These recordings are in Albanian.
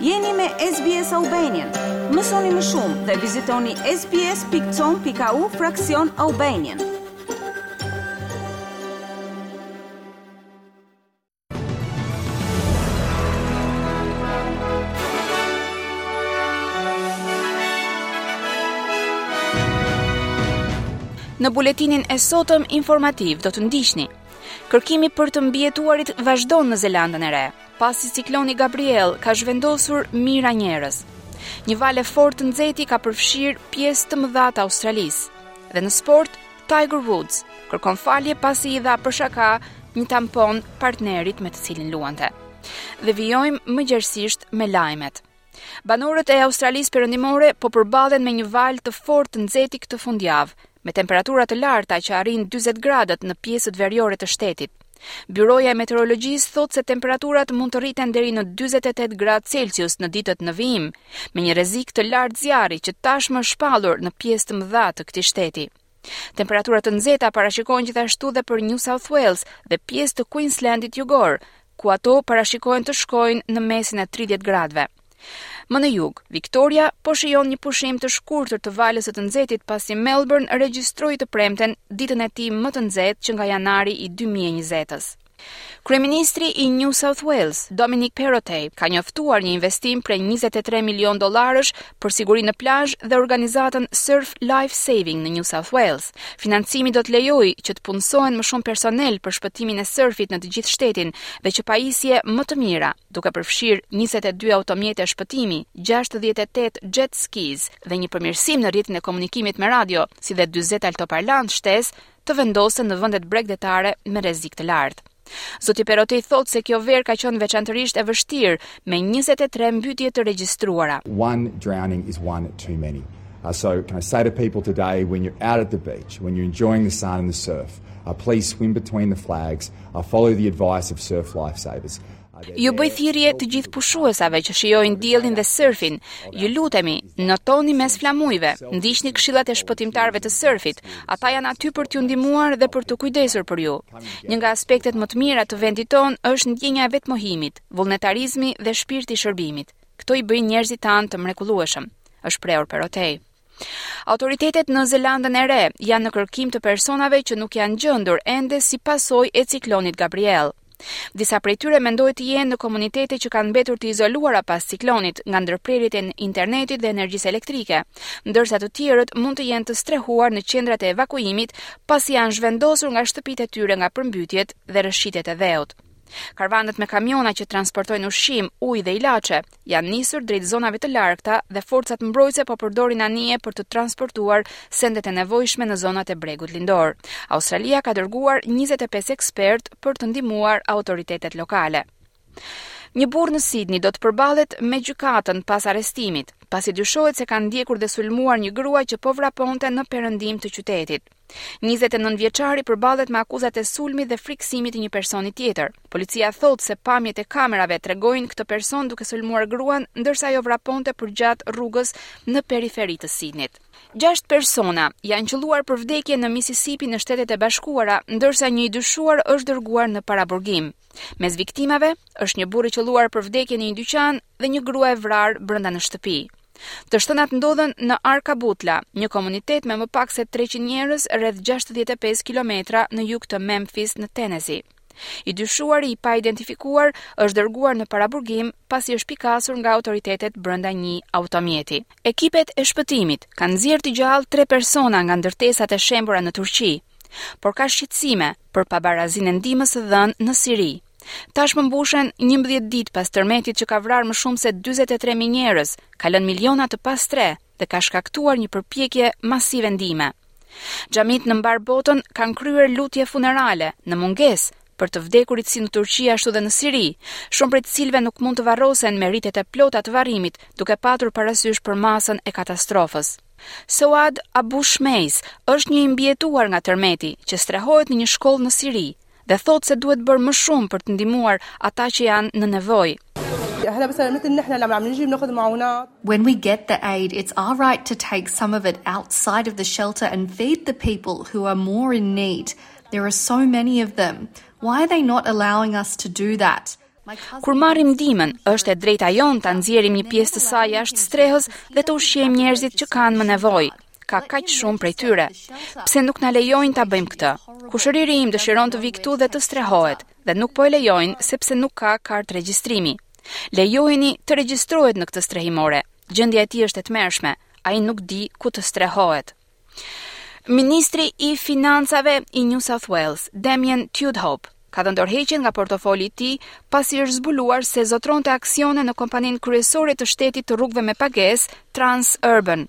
Jeni me SBS Albanian. Mësoni më shumë dhe vizitoni sbs.com.au fraksion Albanian. Në buletinin e sotëm informativ do të ndiqni Kërkimi për të mbijetuarit vazhdon në Zelandën e Re. Pasi cikloni Gabriel ka zhvendosur mijëra njerëz. Një valë e fortë nxehti ka përfshirë pjesë të mëdha të Australisë. Dhe në sport, Tiger Woods kërkon falje pasi i dha për shaka një tampon partnerit me të cilin luante. Dhe vijojmë më gjerësisht me lajmet. Banorët e Australisë Perëndimore po përballen me një valë të fortë nxehti këtë fundjavë, me temperatura të larta që arrijnë 40 gradët në pjesët veriore të shtetit. Byroja e Meteorologjisë thotë se temperaturat mund të rriten deri në 48 gradë Celsius në ditët në vijim, me një rrezik të lartë zjarri që tashmë është shpallur në pjesë të mëdha të këtij shteti. Temperatura të nxehta parashikohen gjithashtu dhe për New South Wales dhe pjesë të Queenslandit jugor, ku ato parashikohen të shkojnë në mesin e 30 gradëve. Më në jug, Victoria po shijon një pushim të shkurtër të valës së të nxehtit pasi Melbourne regjistroi të premten ditën e tij më të nxehtë që nga janari i 2020-s. Kryeministri i New South Wales, Dominic Perrottet, ka njoftuar një investim prej 23 milion dollarësh për sigurinë në plazh dhe organizatën Surf Life Saving në New South Wales. Financimi do të lejojë që të punësohen më shumë personel për shpëtimin e surfit në të gjithë shtetin dhe që pajisje më të mira, duke përfshirë 22 automjete shpëtimi, 68 jet skis dhe një përmirësim në rrjetin e komunikimit me radio, si dhe 40 altoparlantë shtesë, të vendosen në vendet bregdetare me rrezik të lartë. Zoti Perrottet thotë se kjo verë ka qenë veçantërisht e vështirë, me njëzet e tre mbytje të regjistruara. One drowning is one too many. Uh, so can I say to people today when you're out at the beach, when you're enjoying the sun and the surf, uh, please swim between the flags, uh, follow the advice of surf lifesavers. Ju bëj thirrje të gjithë pushuesave që shijojnë diellin dhe surfin, ju lutemi, notoni mes flamujve, ndiqni këshillat e shpëtimtarëve të surfit, ata janë aty për t'ju ndihmuar dhe për t'u kujdesur për ju. Një nga aspektet më të mira të vendit tonë është ndjenja e vetmohimit, vullnetarizmi dhe shpirti i shërbimit. Këto i bëjnë njerëzit tanë të mrekullueshëm, është shprehur Perrottet. Autoritetet në Zelandën e Re janë në kërkim të personave që nuk janë gjendur ende si pasojë e ciklonit Gabriel. Disa prej tyre mendohet të jenë në komunitete që kanë mbetur të izoluara pas ciklonit nga ndërprerjet e internetit dhe energjisë elektrike, ndërsa të tjerët mund të jenë të strehuar në qendrat e evakuimit pasi janë zhvendosur nga shtëpitë e tyre nga përmbytjet dhe rrëshqitjet e dheut. Karvanët me kamiona që transportojnë ushqim, ujë dhe ilaçe janë nisur drejt zonave të largëta dhe forcat mbrojtëse po përdorin anije për të transportuar sendet e nevojshme në zonat e bregut lindor. Australia ka dërguar 25 ekspertë për të ndihmuar autoritetet lokale. Një burrë në Sidni do të përballet me gjykatën pas arrestimit, pasi dyshohet se ka ndjekur dhe sulmuar një grua që po vraponte në perëndim të qytetit. Njëzet e nëntë vjeçari përballet me akuzat e sulmit dhe frikësimit të një personi tjetër. Policia thotë se pamjet e kamerave tregojnë këtë person duke sulmuar gruan ndërsa ajo vraponte përgjatë rrugës në periferi të Sidnit. Gjashtë persona janë qëlluar për vdekje në Mississippi në Shtetet e Bashkuara, ndërsa një i dyshuar është dërguar në paraburgim. Mes viktimave është një burrë i qëlluar për vdekje në një dyqan dhe një grua e vrarë brenda në shtëpi. Të shtënat ndodhën në Arkabutla, një komunitet me më pak se treqind njerëz rreth gjashtëdhjetë e pesë kilometra në jug të Memphis në Tenesi. I dyshuari i paidentifikuar është dërguar në paraburgim pasi është pikasur nga autoritetet brenda një automjeti. Ekipet e shpëtimit kanë nxjerrë të gjallë tre persona nga ndërtesat e shembura në Turqi, por ka shqetësime për pabarazinë e ndihmës së dhënë në Siri. Tashmë mbushen njëmbëdhjetë ditë pas tërmetit që ka vrarë më shumë se dyzet e tre mijë njerëz, ka lënë miliona të pastrehë dhe ka shkaktuar një përpjekje masive ndihme. Xhamitë në mbarë botën kanë kryer lutje funerale në mungesë për të vdekurit si në Turqi ashtu dhe në Siri, shumë prej të cilëve nuk mund të varrosen me ritet e plota të varrimit, duke patur parasysh përmasën e katastrofës. Soad Abu Shmejs është një i mbijetuar nga tërmeti që strehohet në një shkollë në Siri. dhe thotë se duhet bërë më shumë për të ndihmuar ata që janë në nevojë. When we get the aid, it's our right to take some of it outside of the shelter and feed the people who are more in need. There are so many of them. Why are they not allowing us to do that? Kur marrim ndihmën, është e drejta jonë ta nxjerrim një pjesë të saj jashtë strehës dhe të ushqejmë njerëzit që kanë më nevojë. ka kaq shumë prej tyre. Pse nuk na lejojnë ta bëjmë këtë? Kushëriri im dëshiron të vijë këtu dhe të strehohet, dhe nuk po e lejojnë sepse nuk ka kartë regjistrimi. Lejojeni të regjistrohet në këtë strehimore. Gjendja e tij është e tmerrshme. Ai nuk di ku të strehohet. Ministri i Financave i New South Wales, Damien Tudhope, ka dhënë dorëheqjen nga portofoli i tij, pasi është zbuluar se zotëronte aksione në kompaninë kryesore të shtetit të rrugëve me pagesë, Transurban.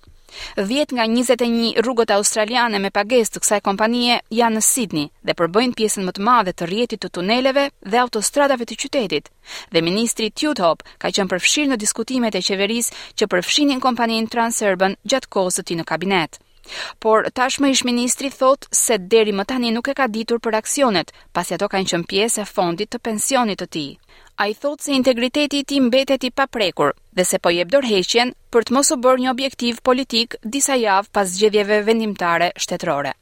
Dhjetë nga njëzet e një rrugët australiane me pagesë të kësaj kompanie janë në Sidni dhe përbëjnë pjesën më të madhe të rrjetit të tuneleve dhe autostradave të qytetit. Dhe ministri Tudehope ka qenë përfshirë në diskutimet e qeverisë që përfshinin kompaninë Transurban gjatë kohës së tij në kabinet. Por, tashmë ish-ministri thotë se deri më tani nuk e ka ditur për aksionet, pasi ato kanë qenë pjesë e fondit të pensionit të tij. Ai thotë se integriteti i tij mbetet i paprekur dhe se po jep dorëheqjen për të mos u bërë një objektiv politik disa javë pas zgjedhjeve vendimtare shtetërore.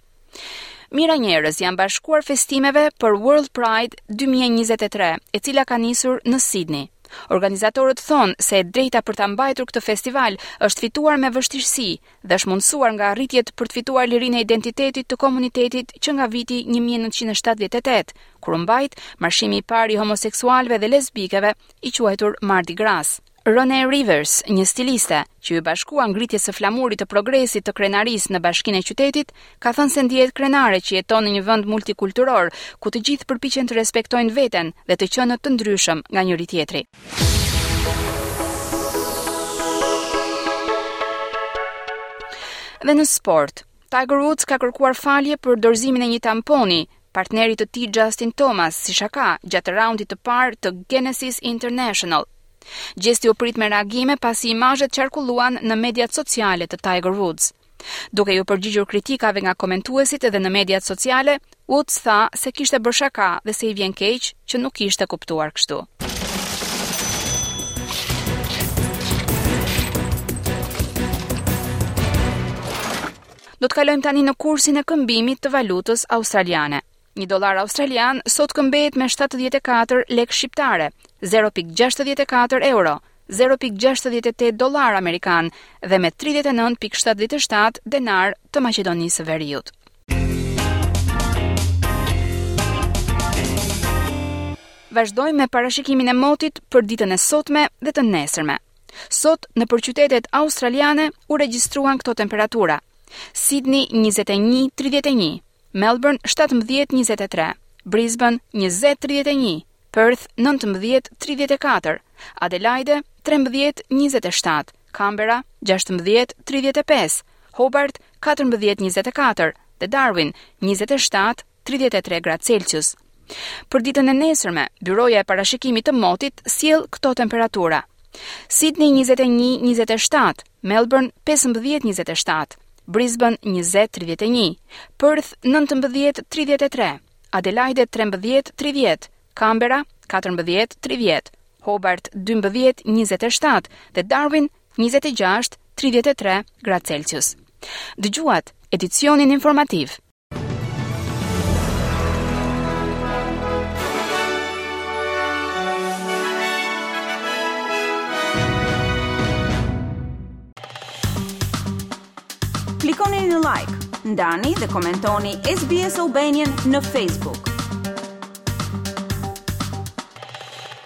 Mijëra njerëz i janë bashkuar festimeve për World Pride 2023, e cila ka nisur në Sidni. Organizatorët thonë se e drejta për ta mbajtur këtë festival është fituar me vështirësi, dhe është mundësuar nga arritjet për të fituar lirinë e identitetit të komunitetit që nga viti 1978, kur u mbajt marshimi i parë i homoseksualëve dhe lezbikeve, i quajtur Mardi Gras. Rene Rivers, një stiliste, që iu bashkua ngritjes së flamurit të progresit të krenarisë në bashkinë e qytetit, ka thënë se ndihet krenare që jeton në një vend multikulturor, ku të gjithë përpiqen të respektojnë veten dhe të qenët të ndryshëm nga njëri-tjetri. Dhe në sport, Tiger Woods ka kërkuar falje për dorëzimin e një tamponi, partnerit të tij Justin Thomas, si shaka, gjatë raundit të parë të Genesis International. Gjesti u prit me reagime pasi imazhet qarkulluan në mediat sociale të Tiger Woods. Duke iu përgjigjur kritikave nga komentuesit edhe në mediat sociale, Woods tha se kishte bërë shaka dhe se i vjen keq që nuk ishte kuptuar kështu. Do të kalojmë tani në kursin e këmbimit të valutës australiane. Një dollar australian sot këmbehet me 74 lekë shqiptare, 0.64 euro, 0.68 dollar amerikan dhe me 39.77 denar të Maqedonisë së Veriut. Vazhdojmë me parashikimin e motit për ditën e sotme dhe të nesërme. Sot nëpër qytetet australiane u regjistruan këto temperatura: Sydney 21-31, Melbourne shtatëmbëdhjetë njëzet e tre, Brisbane njëzet tridhjetë e një, Perth nëntëmbëdhjetë tridhjetë e katër, Adelaide trembëdhjetë njëzet e shtatë, Canberra gjashtëmbëdhjetë tridhjetë e pesë, Hobart katërmbëdhjetë njëzet e katër dhe Darwin njëzet e shtatë tridhjetë e tre gradë Celsius. Për ditën e nesërme, Byroja e Parashikimit të Motit sjell këto temperatura: Sydney 21-27, Melbourne, pesëmbëdhjetë njëzet e shtatë, Brisbane, njëzet tridhjetë e një, Perth, nëntëmbëdhjetë tridhjetë e tre, Adelaide, trembëdhjetë tridhjetë, Canberra, katërmbëdhjetë tridhjetë, Hobart, dymbëdhjetë njëzet e shtatë dhe Darwin, njëzet e gjashtë tridhjetë e tre gradë Celsius. Dëgjuat edicionin informativ. Klikoni në like, ndani dhe komentoni SBS Albanian në Facebook.